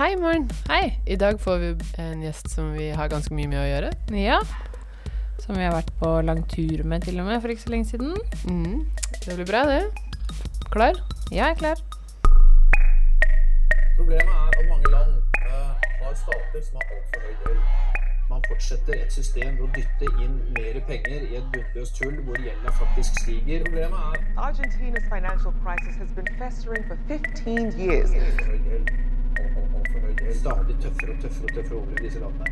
Hei, Maren. Hei. I dag får vi en gjest som vi har ganske mye med å gjøre. Ja. Som vi har vært på lang tur med til og med for ikke så lenge siden. Mm. Det blir bra, det. Klar? Ja, jeg er klar. Problemet er at mange land uh, har stater som har altfor høy gjeld. Man fortsetter et system ved å dytte inn mer penger i et bunnløst hull hvor gjelda faktisk stiger. Problemet er Argentina's financial crisis has been festering for 15 years. Stadig tøffere og tøffere og tøffere over i disse landene.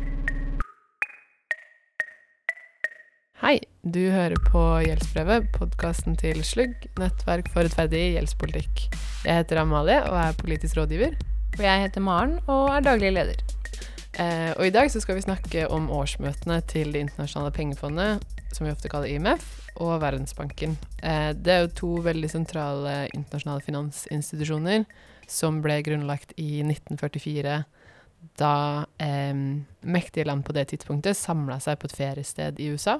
Hei, du hører på Gjeldsbrevet, podkasten til Slugg, nettverk for rettferdig gjeldspolitikk. Jeg heter Amalie og er politisk rådgiver. Og jeg heter Maren og er daglig leder. Eh, og i dag så skal vi snakke om årsmøtene til Det internasjonale pengefondet, som vi ofte kaller IMF, og Verdensbanken. Eh, det er jo to veldig sentrale internasjonale finansinstitusjoner som ble grunnlagt i 1944, da eh, mektige land på det tidspunktet samla seg på et feriested i USA.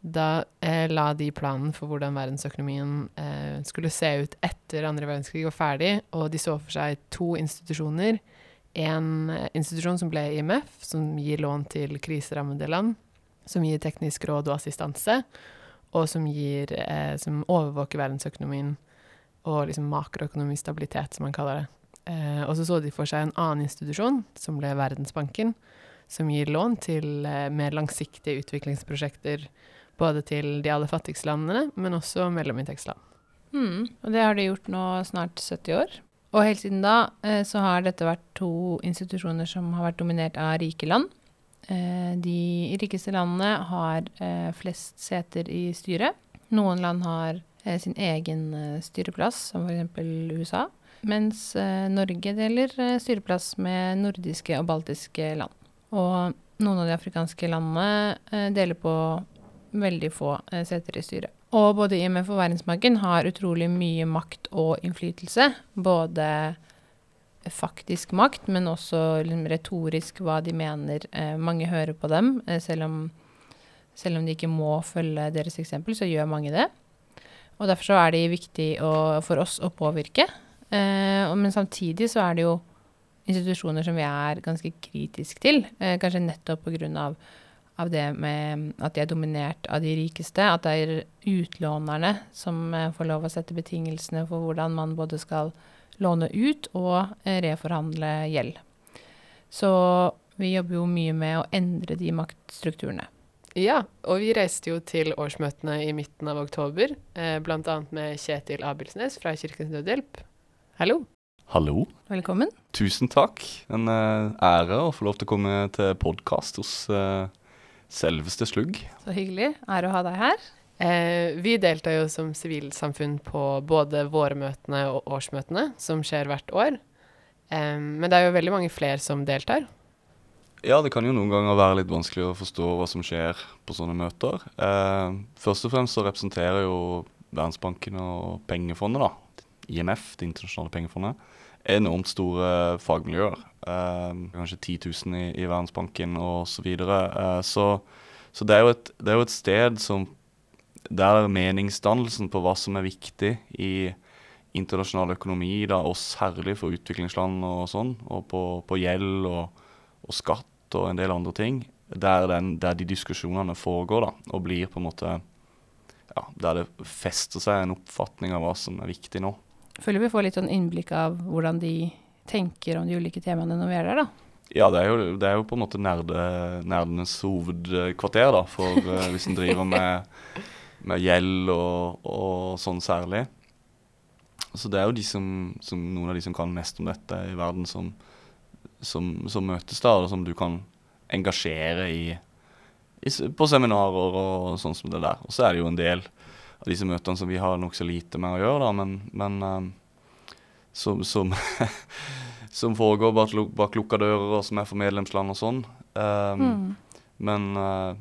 Da eh, la de planen for hvordan verdensøkonomien eh, skulle se ut etter andre verdenskrig var ferdig, og de så for seg to institusjoner en institusjon som ble IMF, som gir lån til kriserammede land, som gir teknisk råd og assistanse, og som, gir, eh, som overvåker verdensøkonomien og liksom makroøkonomisk stabilitet, som man kaller det. Eh, og så så de for seg en annen institusjon, som ble Verdensbanken, som gir lån til eh, mer langsiktige utviklingsprosjekter, både til de aller fattigste landene, men også mellominntektsland. Mm. Og det har de gjort nå snart 70 år. Og helt siden da eh, så har dette vært to institusjoner som har vært dominert av rike land. Eh, de rikeste landene har eh, flest seter i styret. Noen land har sin egen styreplass, som f.eks. USA. Mens Norge deler styreplass med nordiske og baltiske land. Og noen av de afrikanske landene deler på veldig få seter i styret. Og både IMF og Verdensbanken har utrolig mye makt og innflytelse. Både faktisk makt, men også liksom retorisk hva de mener. Eh, mange hører på dem, eh, selv, om, selv om de ikke må følge deres eksempel, så gjør mange det. Og derfor så er de viktig å, for oss å påvirke. Eh, men samtidig så er det jo institusjoner som vi er ganske kritisk til, eh, kanskje nettopp på grunn av av det med at de er dominert av de rikeste. At det er utlånerne som eh, får lov å sette betingelsene for hvordan man både skal låne ut og eh, reforhandle gjeld. Så vi jobber jo mye med å endre de maktstrukturene. Ja, og vi reiste jo til årsmøtene i midten av oktober, eh, bl.a. med Kjetil Abilsnes fra Kirkens Nødhjelp. Hallo. Hallo. Velkommen. Tusen takk. En eh, ære å få lov til å komme til podkast hos eh, selveste Slugg. Så hyggelig. Ære å ha deg her. Eh, vi deltar jo som sivilsamfunn på både vårmøtene og årsmøtene, som skjer hvert år. Eh, men det er jo veldig mange flere som deltar. Ja, det kan jo noen ganger være litt vanskelig å forstå hva som skjer på sånne møter. Eh, først og fremst så representerer jo Verdensbanken og pengefondet, da, IMF, Det internasjonale pengefondet, enormt store fagmiljøer. Eh, kanskje 10 000 i, i Verdensbanken og så videre. Eh, så så det, er jo et, er jo et sted som der meningsdannelsen på hva som er viktig i internasjonal økonomi, da, og særlig for utviklingsland og sånn, og på, på gjeld og, og skatt og en del andre ting, der, den, der de diskusjonene foregår, da, og blir på en måte ja, Der det fester seg en oppfatning av hva som er viktig nå. Føler vi får litt sånn innblikk av hvordan de tenker om de ulike temaene når vi er der, da. Ja, det er jo, det er jo på en måte nerde, nerdenes hovedkvarter, da, for uh, hvis en driver med, med gjeld og, og sånn særlig. Så det er jo de som, som, noen av de som kan mest om dette i verden, som, som, som møtes da, og som du kan engasjere i, i, på seminarer og sånn som det der. Og så er det jo en del av disse møtene som vi har nokså lite med å gjøre, da, men, men eh, som, som, som foregår bak, bak lukka dører, og som er for medlemsland og sånn. Um, Mm. Men eh,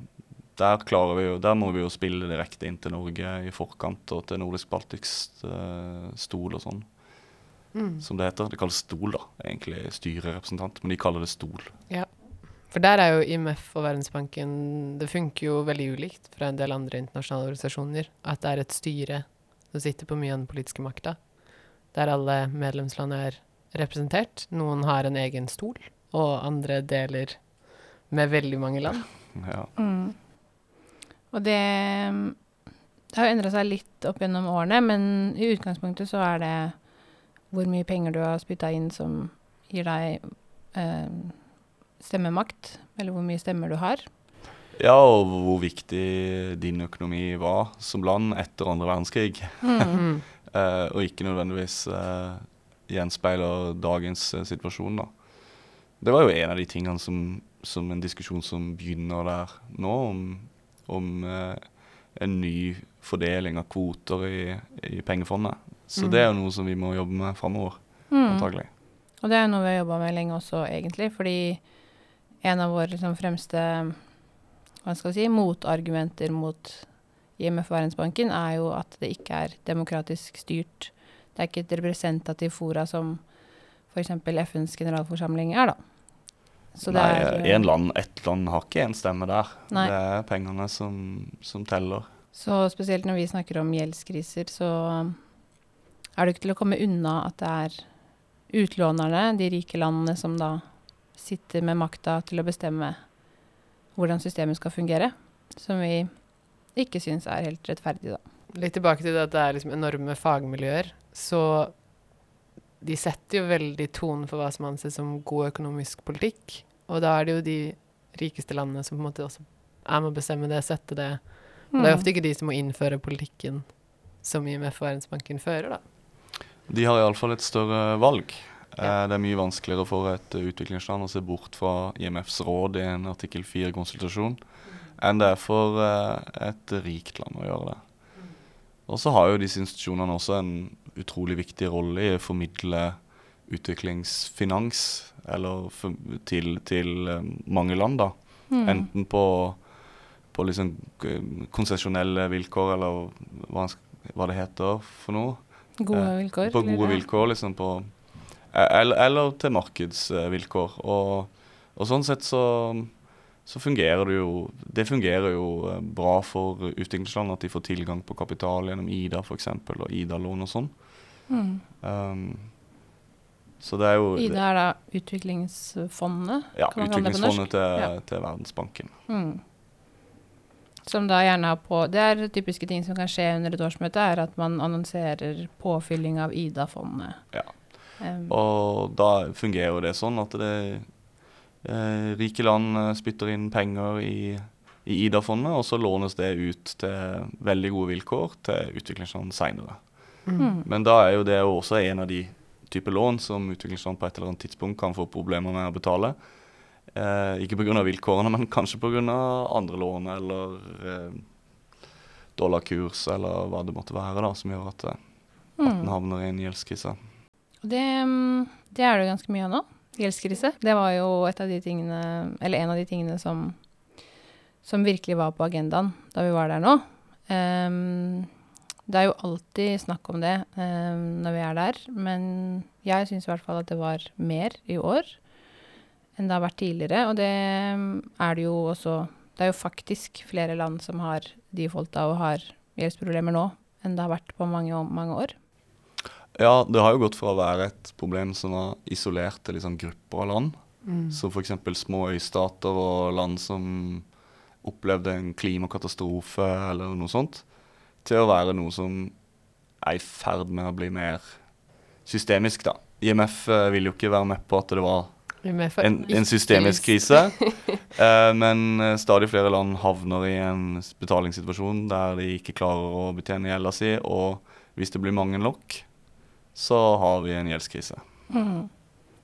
der klarer vi jo, der må vi jo spille direkte inn til Norge i forkant, og til nordisk-baltisk eh, stol og sånn, Mm. som det heter. Det kalles stol, da. Egentlig styrerepresentant, men de kaller det stol. For der er jo IMF og Verdensbanken Det funker jo veldig ulikt fra en del andre internasjonale organisasjoner. At det er et styre som sitter på mye av den politiske makta. Der alle medlemsland er representert. Noen har en egen stol, og andre deler med veldig mange land. Ja. Mm. Og det Det har jo endra seg litt opp gjennom årene, men i utgangspunktet så er det hvor mye penger du har spytta inn som gir deg eh, stemmemakt, eller hvor mye stemmer du har. ja, og hvor viktig din økonomi var som land etter andre verdenskrig. Mm. Eh, og ikke nødvendigvis eh, gjenspeiler dagens eh, situasjon, da. Det var jo en av de tingene som, som en diskusjon som begynner der nå, om, om eh, en ny fordeling av kvoter i, i pengefondet. Så Mm. det er jo noe som vi må jobbe med framover, Mm. antagelig. Og det er noe vi har jobba med lenge også, egentlig. Fordi en av våre liksom, fremste hva skal si, motargumenter mot IMF Verdensbanken er jo at det ikke er demokratisk styrt. Det er ikke et representativt fora som f.eks. FNs generalforsamling er, da. Så Nei, er en land, ett land har ikke en stemme der. Nei. Det er pengene som, som teller. Så spesielt når vi snakker om gjeldskriser, så er det ikke til å komme unna at det er utlånerne, de rike landene, som da sitter med makta til å bestemme hvordan systemet skal fungere. Som vi ikke syns er helt rettferdig, da. Litt tilbake til det at det er liksom enorme fagmiljøer, så de setter jo veldig tonen for hva som anses som god økonomisk politikk. Og da er det jo de rikeste landene som på en måte også er med å bestemme det, sette det. Og det er ofte ikke de som må innføre politikken som IMF og Verdensbanken fører, da. De har iallfall et større valg. Ja. Eh, Det er mye vanskeligere for et eh, utviklingsland å se bort fra IMFs råd i en artikkel 4-konsultasjon enn det er for eh, et rikt land å gjøre det. Og så har jo disse institusjonene også en utrolig viktig rolle i å formidle utviklingsfinans eller for, til, til mange land, da. Mm. Enten på, på liksom konsesjonelle vilkår, eller hva, hva det heter for noe. Gode eh, vilkår. På gode vilkår, liksom. På, eller, eller til markedsvilkår. Og, og sånn sett så, så fungerer det jo Det fungerer jo eh, bra for utviklingsland at de får tilgang på kapital gjennom Ida f.eks. og Ida-lån og sånn. Mm. Um, så det er jo Ida er da utviklingsfondet, ja, utviklingsfondet til, Ja. til Verdensbanken. Mm. Som da gjerne har på Det er typiske ting som kan skje under et årsmøte, er at man annonserer påfylling av Ida-fondet. Ja. Um, Og da fungerer jo det sånn at det eh, rike land eh, spytter inn penger i, i Ida-fondet, og så lånes det ut til veldig gode vilkår til utviklingsland seinere. mm. Men da er jo det også en av de typer lån som utviklingsland på et eller annet tidspunkt kan få problemer med å betale. Eh, ikke pga. vilkårene, men kanskje pga. andre lån eller eh, dollarkurs eller hva det måtte være da, som gjør at, eh, at Mm. den havner i en gjeldskrise. Og det, mm, det er det jo ganske mye av nå. Gjeldskrise. Det var jo et av de tingene, eller en av de tingene som, som virkelig var på agendaen da vi var der nå. Um, det er jo alltid snakk om det um, når vi er der, men jeg syns i hvert fall at det var mer i år enn det har vært tidligere. Og det mm, er det jo også Det er jo faktisk flere land som har defaulta og har gjeldsproblemer nå enn det har vært på mange, mange år. Ja, det har jo gått fra å være et problem som var isolert til liksom grupper av land, Mm. Så f.eks. små øystater og land som opplevde en klimakatastrofe eller noe sånt, til å være noe som er i ferd med å bli mer systemisk, da. IMF eh, vil jo ikke være med på at det var en, en systemisk krise. eh, men eh, stadig flere land havner i en betalingssituasjon der de ikke klarer å betjene gjelda si, og hvis det blir mange nok, så har vi en gjeldskrise. Mm.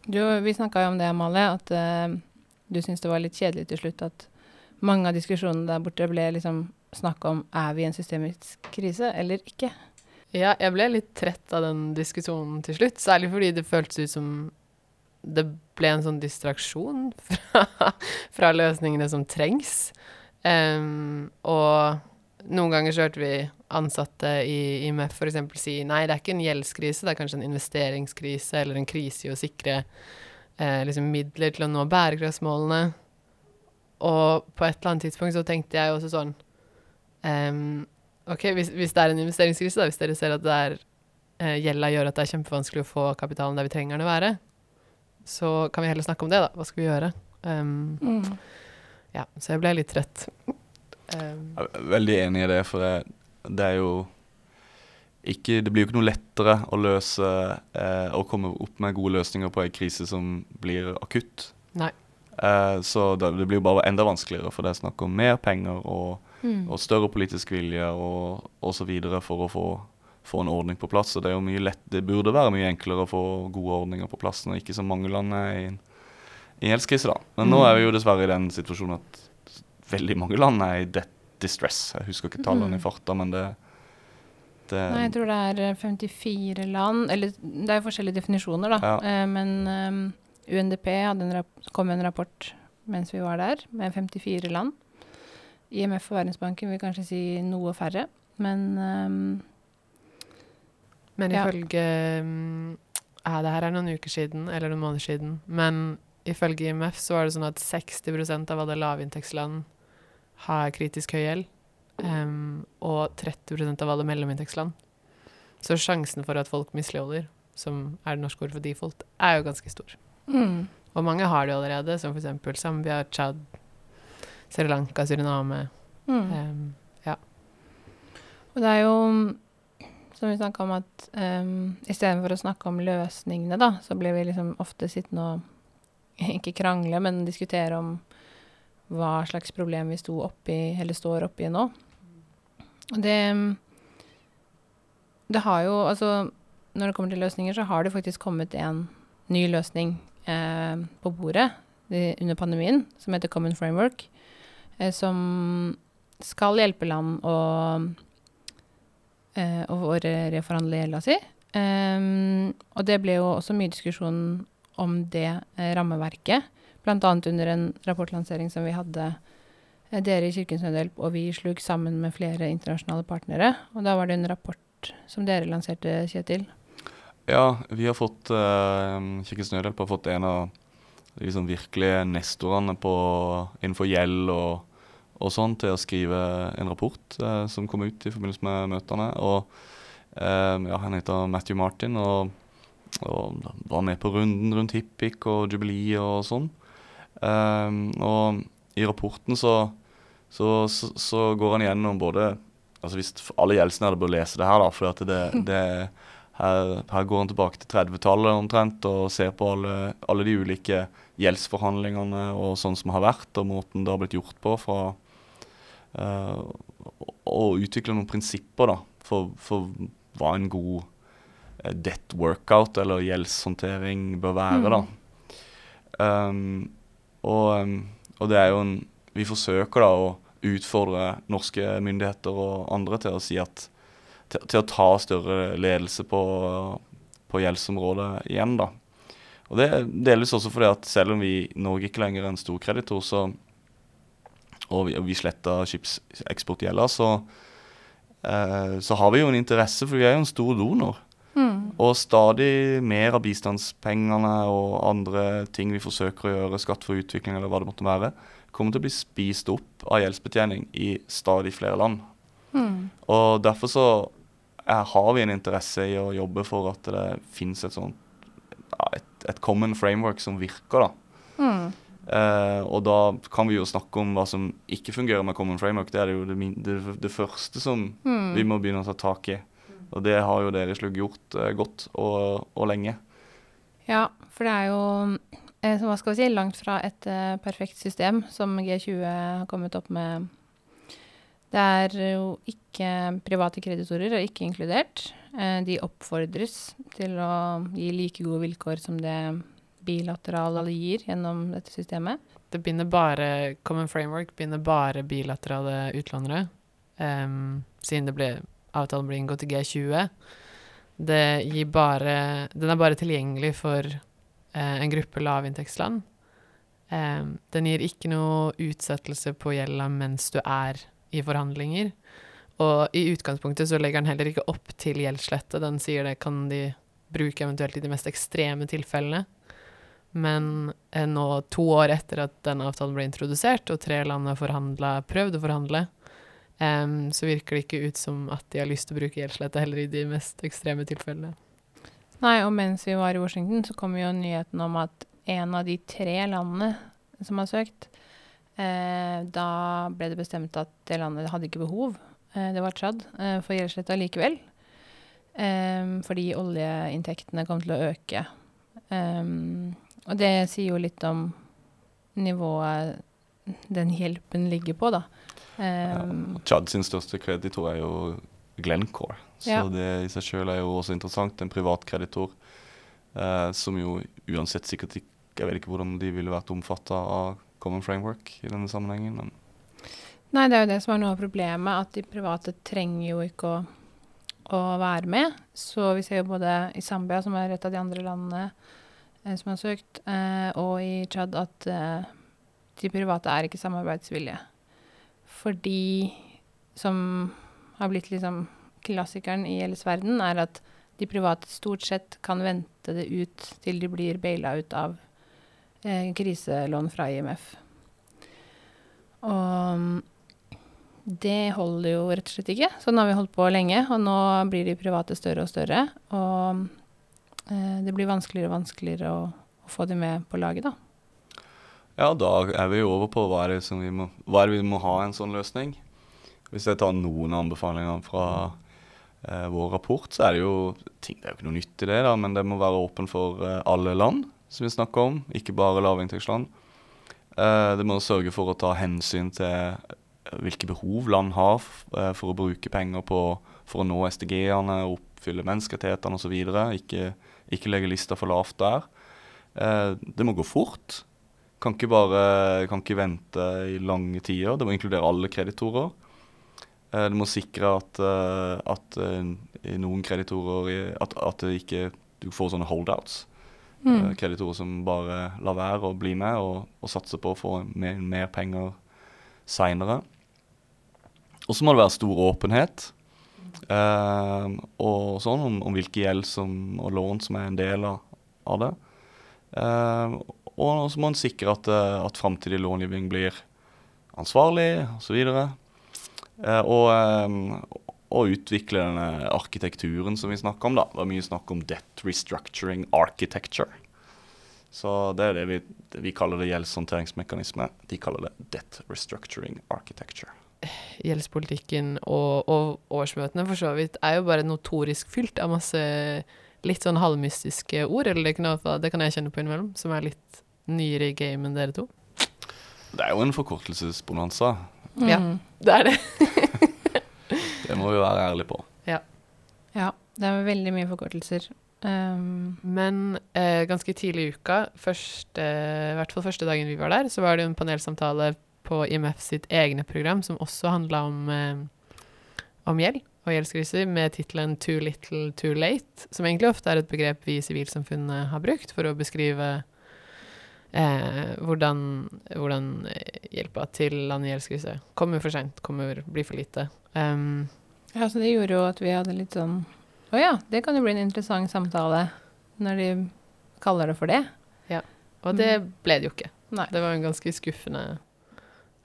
Du, vi snakka jo om det, Amalie, at uh, du syntes det var litt kjedelig til slutt at mange av diskusjonene der borte ble liksom snakk om er vi i en systemisk krise eller ikke. Ja, jeg ble litt trett av den diskusjonen til slutt, særlig fordi det føltes ut som det ble en sånn distraksjon fra, fra løsningene som trengs. Um, og noen ganger så hørte vi ansatte i IMF f.eks. si nei, det er ikke en gjeldskrise, det er kanskje en investeringskrise eller en krise i å sikre eh, liksom midler til å nå bærekraftsmålene. Og på et eller annet tidspunkt så tenkte jeg også sånn um, OK, hvis, hvis det er en investeringskrise, da, hvis dere ser at det er eh, gjelda gjør at det er kjempevanskelig å få kapitalen der vi trenger den å være, så kan vi heller snakke om det, da. Hva skal vi gjøre? Um, Mm. ja, så jeg ble litt trøtt. Um, Jeg er veldig enig i det, for det, det er jo ikke Det blir jo ikke noe lettere å løse eh, Å komme opp med gode løsninger på en krise som blir akutt. Nei. Eh, så det, det blir jo bare enda vanskeligere, for det er snakk om mer penger og, Mm. og større politisk vilje og osv. for å få, få en ordning på plass. Så det er jo mye lett Det burde være mye enklere å få gode ordninger på plass når ikke så mange land er i en i en gjeldskrise, da. Men nå Mm. er vi jo dessverre i den situasjonen at veldig mange land er i debt distress. Jeg husker ikke tallene Mm. i farta, men det, det Nei, jeg tror det er eh, 54 land Eller det er jo forskjellige definisjoner, da. Ja. Eh, men um, UNDP hadde en kom med en rapport mens vi var der, med 54 land. IMF og Verdensbanken vil kanskje si noe færre, men um, Men ifølge um, ja, Det her er noen uker siden, eller noen måneder siden. Men ifølge IMF så var det sånn at 60% av alle lavinntektsland har kritisk høy gjeld. Um, og 30% av alle mellominntektsland. Så sjansen for at folk misligholder, som er det norske ordet for default, er jo ganske stor. mm, Og mange har det allerede, som f.eks. Zambia, Tsjad, Sri Lanka, Suriname. mm. Um, Og det er jo, som vi snakka om, at um, istedenfor å snakke om løsningene, da, så blir vi liksom ofte sittende og ikke krangle, men diskutere om hva slags problem vi sto oppi, eller står oppi nå. Det Det har jo Altså, når det kommer til løsninger, så har det faktisk kommet en ny løsning eh, på bordet det, under pandemien, som heter Common Framework, eh, som skal hjelpe land å eh, å å gjelda si. Ehm, og det ble jo også mye diskusjon om det eh, rammeverket, bl.a. under en rapportlansering som vi hadde eh, dere i Kirkens Nødhjelp og vi slug sammen med flere internasjonale partnere. Og da var det en rapport som dere lanserte, Kjetil. Ja, vi har fått uh, Kirkens Nødhjelp har fått en av de liksom virkelige nestorene på, innenfor gjeld og, og sånn til å skrive en rapport uh, som kom ut i forbindelse med møtene. Og uh, ja, Han heter Matthew Martin og, og var med på runden rundt Hippic og Jubilee og sånn. Eh, og i rapporten så, så, så, så går han gjennom både altså Hvis alle gjeldsnære bør lese det her, da, for det, det her, her går han tilbake til 30-tallet omtrent og ser på alle, alle de ulike gjeldsforhandlingene og sånn som har vært, og måten det har blitt gjort på fra uh, Og utvikle noen prinsipper da, for, for hva en god eh, debt workout eller gjeldshåndtering bør være. da. Um, og, um, og det er jo en Vi forsøker da å utfordre norske myndigheter og andre til å si at til, til å ta større ledelse på, på gjeldsområdet igjen, da. Og det er delvis også fordi at selv om vi i Norge ikke lenger er en stor kreditor, så, og vi, og vi sletta skipseksportgjelda, så, eh, så har vi jo en interesse, for vi er jo en stor donor. Og stadig mer av bistandspengene og andre ting vi forsøker å gjøre, skatt for utvikling eller hva det måtte være, kommer til å bli spist opp av gjeldsbetjening i stadig flere land. Og derfor så er, har vi en interesse i å jobbe for at det finnes et sånt et, et common framework som virker, da. Eh, og da kan vi jo snakke om hva som ikke fungerer med common framework. Det er det jo det, det, det første som vi må begynne å ta tak i. Og det har jo dere i Slugg gjort eh, godt og, og lenge. Ja, for det er jo eh, hva skal vi si, langt fra et eh, perfekt system som G20 har kommet opp med. Det er jo ikke private kreditorer, og ikke inkludert. Eh, de oppfordres til å gi like gode vilkår som det bilaterale gir gjennom dette systemet. Det binder bare Common Framework binder bare bilaterale utlånere. Um, siden det ble, avtalen blir inngått i G20. Det gir bare Den er bare tilgjengelig for eh, en gruppe lavinntektsland. Eh, den gir ikke noe utsettelse på gjelda mens du er i forhandlinger. Og i utgangspunktet så legger den heller ikke opp til gjeldslette. Den sier det kan de bruke eventuelt i de mest ekstreme tilfellene. Men eh, nå, to år etter at den avtalen ble introdusert, og tre land har prøvd å forhandle, em, så virker det ikke ut som at de har lyst til å bruke gjeldsletta heller i de mest ekstreme tilfellene. Nei, og mens vi var i Washington, så kom jo nyheten om at en av de tre landene som har søkt, eh, da ble det bestemt at det landet hadde ikke behov, eh, det var Tsjad, eh, for gjeldsletta likevel. Fordi oljeinntektene kom til å øke. Og det sier jo litt om nivået den hjelpen ligger på, da. Og Chad sin største kreditor er jo Glencore. Så Ja. det i seg sjøl er jo også interessant. En privat kreditor eh, som jo uansett sikkert ikke Jeg vet ikke hvordan de ville vært omfatta av Common Framework i denne sammenhengen, men Nei, det er jo det som er noe av problemet, at de private trenger jo ikke å, å være med. Så vi ser jo både i Zambia, som er et av de andre landene eh, som har søkt, eh, og i Tsjad at eh, de private er ikke samarbeidsvillige. Fordi, som har blitt liksom klassikeren i gjelds verden, er at de private stort sett kan vente det ut til de blir baila ut av eh, kriselån fra IMF. Og det holder jo rett og slett ikke. Sånn har vi holdt på lenge, og nå blir de private større og større. Og eh, det blir vanskeligere og vanskeligere å, å få dem med på laget, da. Ja, da er vi over på hva er det, vi må, hva er det vi må ha en sånn løsning. Hvis jeg tar noen anbefalinger fra eh, vår rapport, så er det jo ting, Det er jo ikke noe nytt i det, da, men det må være åpen for eh, alle land som vi snakker om, ikke bare lavinntektsland. Eh, det må sørge for å ta hensyn til eh, hvilke behov land har eh, for å bruke penger på for å nå SDG-ene, oppfylle menneskerettighetene osv. Ikke, ikke legge lista for lavt der. Eh, det må gå fort. Kan ikke bare kan ikke vente i lange tider. Det må inkludere alle kreditorer. Eh, det må sikre at, eh, at eh, i noen kreditorer at, at det ikke du får sånne holdouts. Eh, Kreditorer som bare lar være å bli med og, og satser på å få mer, mer penger seinere. Og så må det være stor åpenhet eh, og sånn om, om hvilke gjeld som, og lån som er en del av, av det. Eh, og så må en sikre at, eh, at framtidig långivning blir ansvarlig osv. Eh, og, eh, og utvikle denne arkitekturen som vi snakker om. da. Det var mye snakk om debt restructuring architecture. Så det er det vi, vi kaller det gjeldshåndteringsmekanisme. De kaller det debt restructuring architecture. Gjeldspolitikken og, og årsmøtene for så vidt er jo bare notorisk fylt av masse litt sånn halvmystiske ord, eller det, kan, det kan jeg kjenne på innimellom, som er litt nyere i game enn dere to. Det er jo en forkortelsesbonanza. Ja. Mm. Det er det. Det må vi være ærlige på. Ja, det er veldig mye forkortelser. Um, Men eh, ganske tidlig i uka, første, i hvert fall første dagen vi var der, så var det en panelsamtale på IMF sitt egne program som også handla om, eh, om gjeld og gjeldskriser, med tittelen 'Too little, too late', som egentlig ofte er et begrep vi i sivilsamfunnet har brukt for å beskrive eh, hvordan, hvordan hjelpa til land i gjeldskrise kommer for seint, kommer, blir for lite. Um, ja, så det gjorde jo at vi hadde litt sånn Å ja, det kan jo bli en interessant samtale når de kaller det for det. Ja. og det ble det jo ikke. Nei. Det var en ganske skuffende,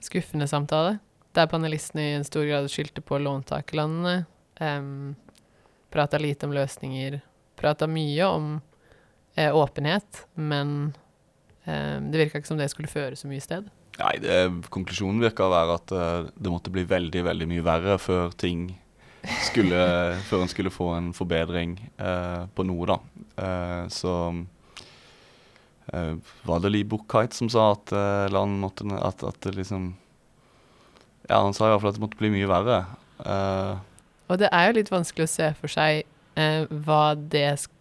skuffende samtale, der panelistene i en stor grad skyldte på låntakerlandene, um, prata lite om løsninger, prata mye om eh, åpenhet, men det virka ikke som det skulle føre så mye sted. Nei, det, konklusjonen virker å være at eh, det måtte bli veldig, veldig mye verre før ting skulle Før en skulle få en forbedring eh, på noe, da. Eh, så eh, var det Lee Buchheit som sa at eh, land måtte at, at det liksom Ja, han sa i hvert fall at det måtte bli mye verre. Eh, Og det er jo litt vanskelig å se for seg hva det sk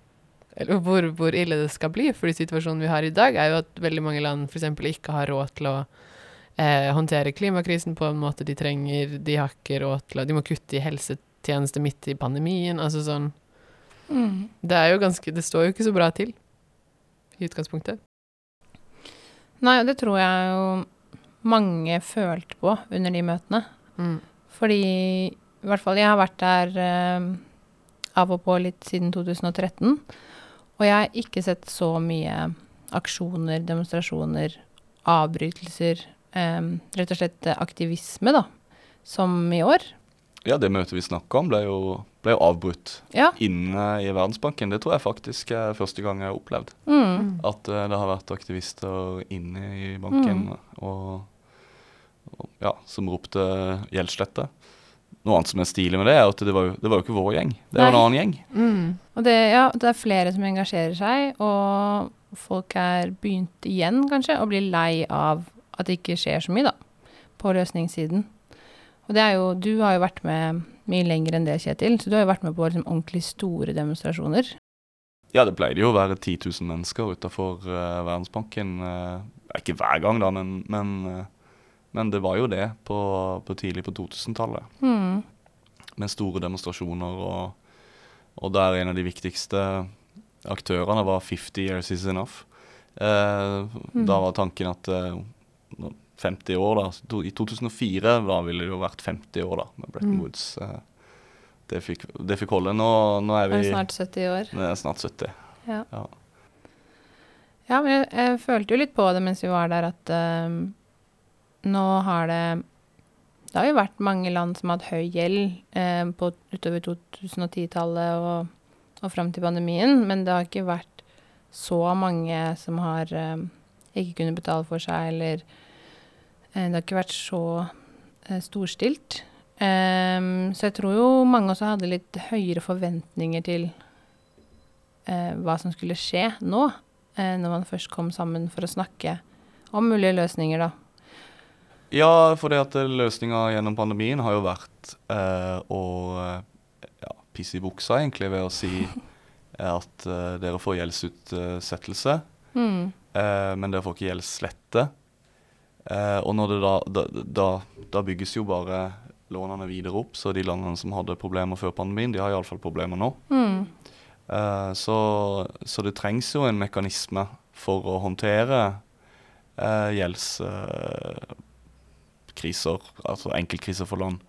eller hvor, hvor ille det skal bli. Fordi situasjonen vi har i dag, er jo at veldig mange land f.eks. ikke har råd til å eh, håndtere klimakrisen på en måte de trenger. De har ikke råd til å De må kutte i helsetjenester midt i pandemien. Altså sånn Det er jo ganske Det står jo ikke så bra til i utgangspunktet. Nei, og det tror jeg jo mange følte på under de møtene. Mm. Fordi i hvert fall jeg har vært der eh, av og på litt siden 2013. Og jeg har ikke sett så mye aksjoner, demonstrasjoner, avbrytelser. eh, rett og slett aktivisme, da. som i år. Ja, det møtet vi snakka om, ble jo, ble jo avbrutt Ja. inne i Verdensbanken. Det tror jeg faktisk er første gang jeg har opplevd. Mm. At eh, det har vært aktivister inne i banken og, og, ja, som ropte gjeldslette. Noe annet som er stilig med det, er at det var jo, det var jo ikke vår gjeng. Det var en annen gjeng. Mm. Og det, ja, det er flere som engasjerer seg, og folk er begynt igjen, kanskje, å bli lei av at det ikke skjer så mye, da, på løsningssiden. Og det er jo Du har jo vært med mye lenger enn det, Kjetil, så du har jo vært med på liksom, ordentlig store demonstrasjoner. Ja, det pleide jo å være 10 000 mennesker utafor Verdensbanken. Uh, ikke hver gang, da, men, men, eh, men det var jo det på, på tidlig på 2000-tallet. Mm. Med store demonstrasjoner, og, og der en av de viktigste aktørene var 50 years is enough. Eh, Mm. Da var tanken at eh, 50 år, da. I 2004 da ville det jo vært 50 år da, med Bretton Mm. Woods. eh, det, fikk, det fikk holde. Nå, nå er vi er snart 70 år? nå er snart 70. Ja. Ja. Ja, men jeg, jeg følte jo litt på det mens vi var der, at eh, nå har det Det har jo vært mange land som har hatt høy gjeld eh, på, utover 2010-tallet og, og fram til pandemien, men det har ikke vært så mange som har eh, ikke kunnet betale for seg, eller eh, Det har ikke vært så eh, storstilt. Em, så jeg tror jo mange også hadde litt høyere forventninger til eh, hva som skulle skje nå, eh, når man først kom sammen for å snakke om mulige løsninger, da. Ja, for det at løsninga gjennom pandemien har jo vært eh, å eh, ja, pisse i buksa, egentlig, ved å si at eh, dere får gjeldsutsettelse, Mm. eh, men dere får ikke gjeldslette. Eh, og når det da, da, da, da bygges jo bare lånene videre opp, så de landene som hadde problemer før pandemien, de har iallfall problemer nå. Mm. Eh, så, så det trengs jo en mekanisme for å håndtere uh, gjeldskriser, altså enkeltkriser for land.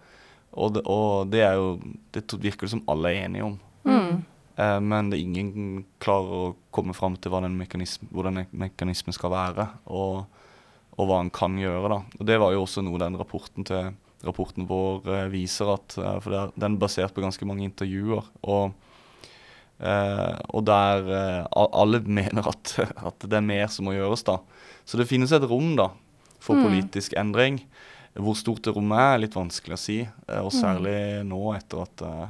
Og det, og det er jo Det virker det som alle er enige om. Mm. Eh, men det er ingen klarer å komme fram til hva den mekanism, hvordan mekanismen skal være, og, og hva en kan gjøre. da. Og Det var jo også noe den rapporten til rapporten vår eh, viser at eh, For er, den er basert på ganske mange intervjuer. Og, og der alle mener at, at det er mer som må gjøres, da. Så det finnes et rom da, for Mm. politisk endring. Hvor stort det rommet er, er litt vanskelig å si. eh, Og særlig nå etter at eh,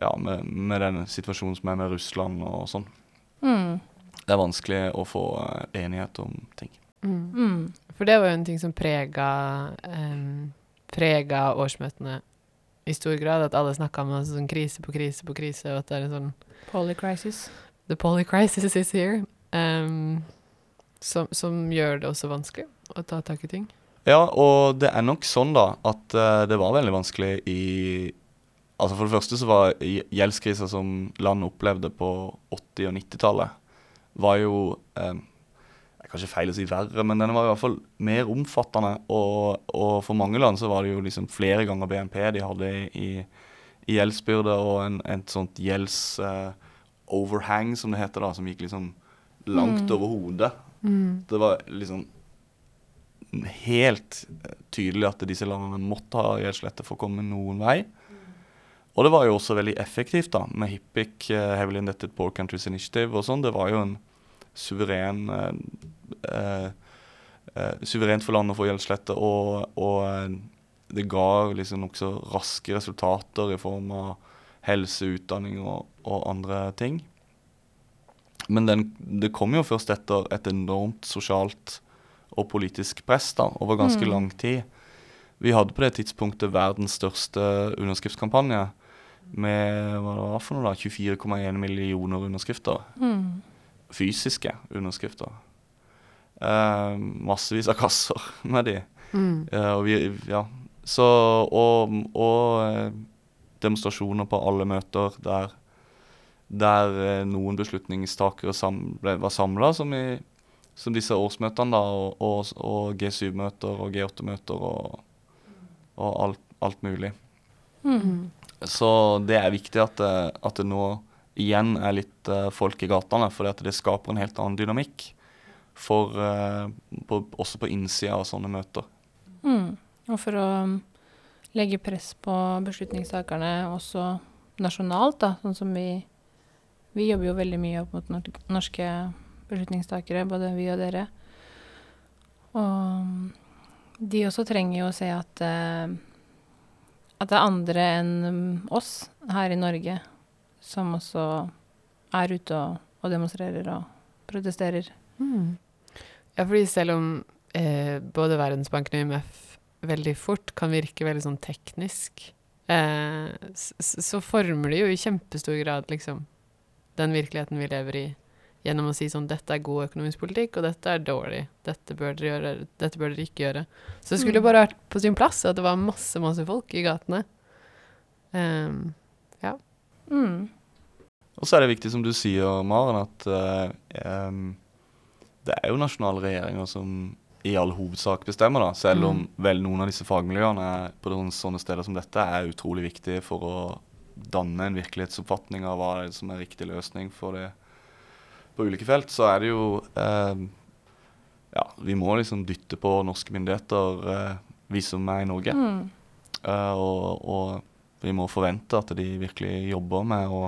Ja, med, med den situasjonen som er med Russland og sånn. Mm. Det er vanskelig å få eh, enighet om ting. Mm. Mm. For det var jo en ting som prega, um, prega årsmøtene i stor grad. At alle snakka om altså, sånn krise på krise på krise, og at det er en sånn Polycrisis. The polycrisis is here. Um, som, som gjør det også vanskelig å ta tak i ting. Ja, og det er nok sånn da at eh, det var veldig vanskelig i Altså For det første så var gj- gjeldskrisa som land opplevde på 80- og 90-tallet, var jo eh, Det er kanskje feil å si verre, men den var i hvert fall mer omfattende. Og, og for mange land så var det jo liksom flere ganger BNP de hadde i, i gjeldsbyrde, og en, en sånt gjeldsoverhang, som det heter, da, som gikk liksom langt Mm. over hodet. Det var liksom helt eh, tydelig at disse landene måtte ha gjeldslette for å komme noen vei. Og det var jo også veldig effektivt da, med HIPIC, uh, Heavily Indebted Poor Countries Initiative og sånn. Det var jo en suveren eh, eh, eh, Suverent for landet å få gjeldslette, og, og eh, det ga liksom nokså raske resultater i form av helse, utdanning og, og andre ting. Men den, det kom jo først etter et enormt sosialt og politisk press da, over ganske Mm. lang tid. Vi hadde på det tidspunktet verdens største underskriftskampanje med hva det var for noe da, 24,1 millioner underskrifter. Mm. Fysiske underskrifter. Eh, massevis av kasser med de. Mm. Eh, og vi, ja. Så, og og eh, demonstrasjoner på alle møter der, der eh, noen beslutningstakere sam, ble, var samla, som, i- som disse årsmøtene, da, og, og, og G7-møter og G8-møter og, og alt, alt mulig. Mm. Så det er viktig at det, at det nå igjen er litt eh, folk i gatene, for det skaper en helt annen dynamikk. For, eh, på, også på innsida av sånne møter. Mm. Og for å um, legge press på beslutningstakerne også nasjonalt, da, sånn som vi Vi jobber jo veldig mye opp mot norske beslutningstakere, både vi og dere. Og de også trenger jo å se at eh, at det er andre enn mm, oss her i Norge som også er ute og, og demonstrerer og protesterer. Ja, fordi selv om eh, både Verdensbanken og IMF veldig fort kan virke veldig sånn teknisk, eh, s- s- så former de jo i kjempestor grad liksom den virkeligheten vi lever i, gjennom å si sånn dette er god økonomisk politikk, og dette er dårlig. Dette bør dere gjøre, dette bør dere ikke gjøre. Så det skulle Mm. bare vært på sin plass at det var masse, masse folk i gatene. Ehm, Mm. Og så er det viktig, som du sier, Maren, at uh, um, det er jo nasjonale regjeringer som i all hovedsak bestemmer, da. Selv om Mm. vel noen av disse fagmiljøene er, på sånne steder som dette er utrolig viktige for å danne en virkelighetsoppfatning av hva er det som er riktig løsning for det på ulike felt, så er det jo eh, Ja, vi må liksom dytte på norske myndigheter, eh, vi som er i Norge. Mm. Eh, og, og vi må forvente at de virkelig jobber med å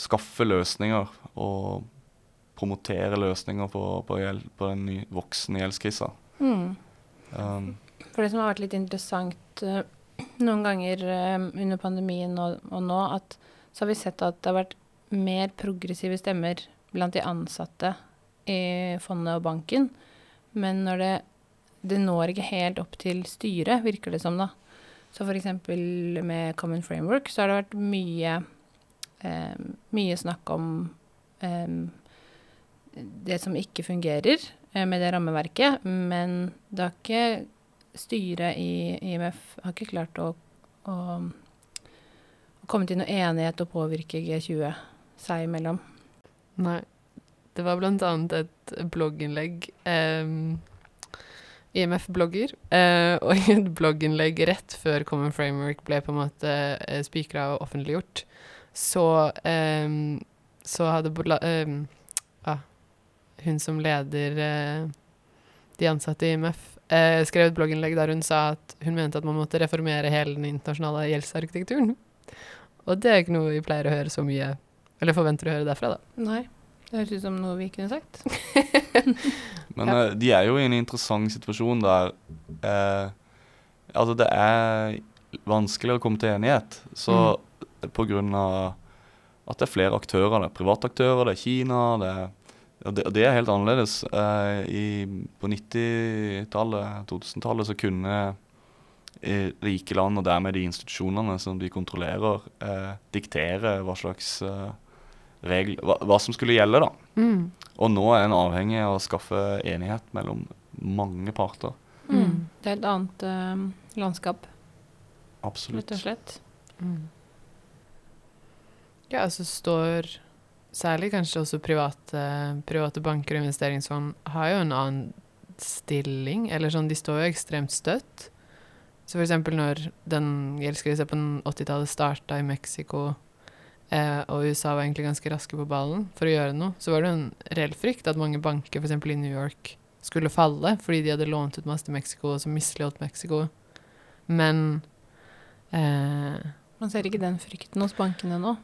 skaffe løsninger og promotere løsninger på, på, gjeld, på den ny, voksende gjeldskrisa. Mm. Um, For det som har vært litt interessant uh, noen ganger uh, under pandemien og, og nå, at så har vi sett at det har vært mer progressive stemmer blant de ansatte i fondet og banken. Men når det, det når ikke helt opp til styret, virker det som, da. Så f.eks. med Common Framework så har det vært mye, eh, mye snakk om eh, det som ikke fungerer eh, med det rammeverket, men det har ikke styret i IMF har ikke klart å, å, komme til noe enighet og påvirke G20 seg imellom. Nei. Det var blant annet et blogginnlegg ehm, IMF-blogger. eh, og i et blogginnlegg rett før Common Framework ble på en måte uh, spikra og offentliggjort, så, ehm, så hadde ehm, ah, hun som leder eh, de ansatte i IMF, eh, skrev et blogginnlegg der hun sa at hun mente at man måtte reformere hele den internasjonale gjeldsarkitekturen. Og det er ikke noe vi pleier å høre så mye, eller forventer å høre derfra, da. Nei. Det høres ut som noe vi kunne sagt. men Ja. eh, de er jo i en interessant situasjon der eh, Altså, det er vanskelig å komme til enighet. Så på grunn av at det er flere aktører. Det er private aktører, det er Kina, det er og det, det er helt annerledes. Eh, i, på 90-tallet, 2000-tallet, så kunne eh, rike land, og dermed de institusjonene som de kontrollerer, eh, diktere hva slags eh, regel, hva, hva som skulle gjelde. da. Mm. Og nå er en avhengig av å skaffe enighet mellom mange parter. Mm. Det er et annet uh, landskap, Absolutt. rett og slett. Mm. Ja, så står særlig kanskje også private, private banker og investeringsfond har jo en annen stilling, eller sånn, de står jo ekstremt støtt. Så eksempel når den gjeldskrisa på 80-tallet starta i Mexico, eh, og USA var egentlig ganske raske på ballen for å gjøre noe, så var det en reell frykt at mange banker, f.eks. i New York, skulle falle fordi de hadde lånt ut masse til Mexico, og så misligholdt Mexico. Men eh, Man ser ikke den frykten hos bankene nå.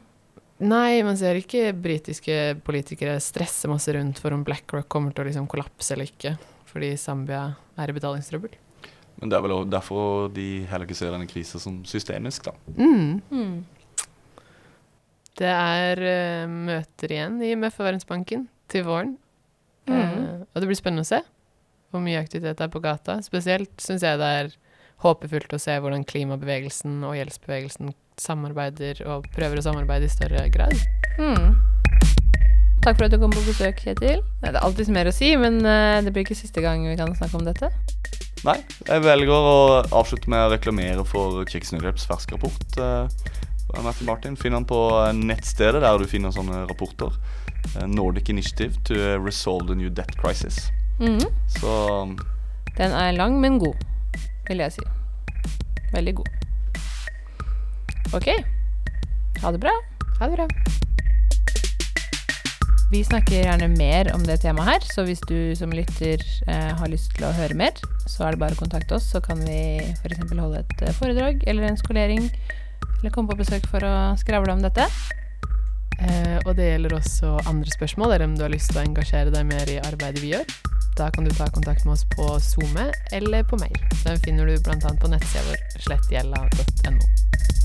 Nei, man ser ikke britiske politikere stresse masse rundt for om BlackRock kommer til å liksom kollapse eller ikke, fordi Zambia er i betalingstrøbbel. Men det er vel derfor de heller ikke ser denne krisa som systemisk, da. Mm. Mm. Det er uh, møter igjen i MF og Verdensbanken til våren. Mm. Uh, og det blir spennende å se hvor mye aktivitet det er på gata. Spesielt syns jeg det er håpefullt å se hvordan klimabevegelsen og gjeldsbevegelsen samarbeider og prøver å samarbeide i større grad. Mm. Takk for at du kom på besøk, Kjetil. Det er alltid mer å si, men uh, det blir ikke siste gang vi kan snakke om dette. Nei, jeg velger å avslutte med å reklamere for Kjeks ferske fersk rapport. Matthew Martin finner den på eh, nettstedet der du finner sånne rapporter. Eh, Nordic Initiative to Resolve the New Debt Crisis. Mhm. Så Den er lang, men god, vil jeg si. Veldig god. OK. Ha det bra. Ha det bra. Vi snakker gjerne mer om det temaet her, så hvis du som lytter eh, har lyst til å høre mer, så er det bare å kontakte oss, så kan vi f.eks. holde et eh, foredrag eller en skolering, eller komme på besøk for å skravle om dette. Eh, og det gjelder også andre spørsmål, eller om du har lyst til å engasjere deg mer i arbeidet vi gjør. Da kan du ta kontakt med oss på SoMe eller på mail. Den finner du bl.a. på nettsida vår slettgjella.no.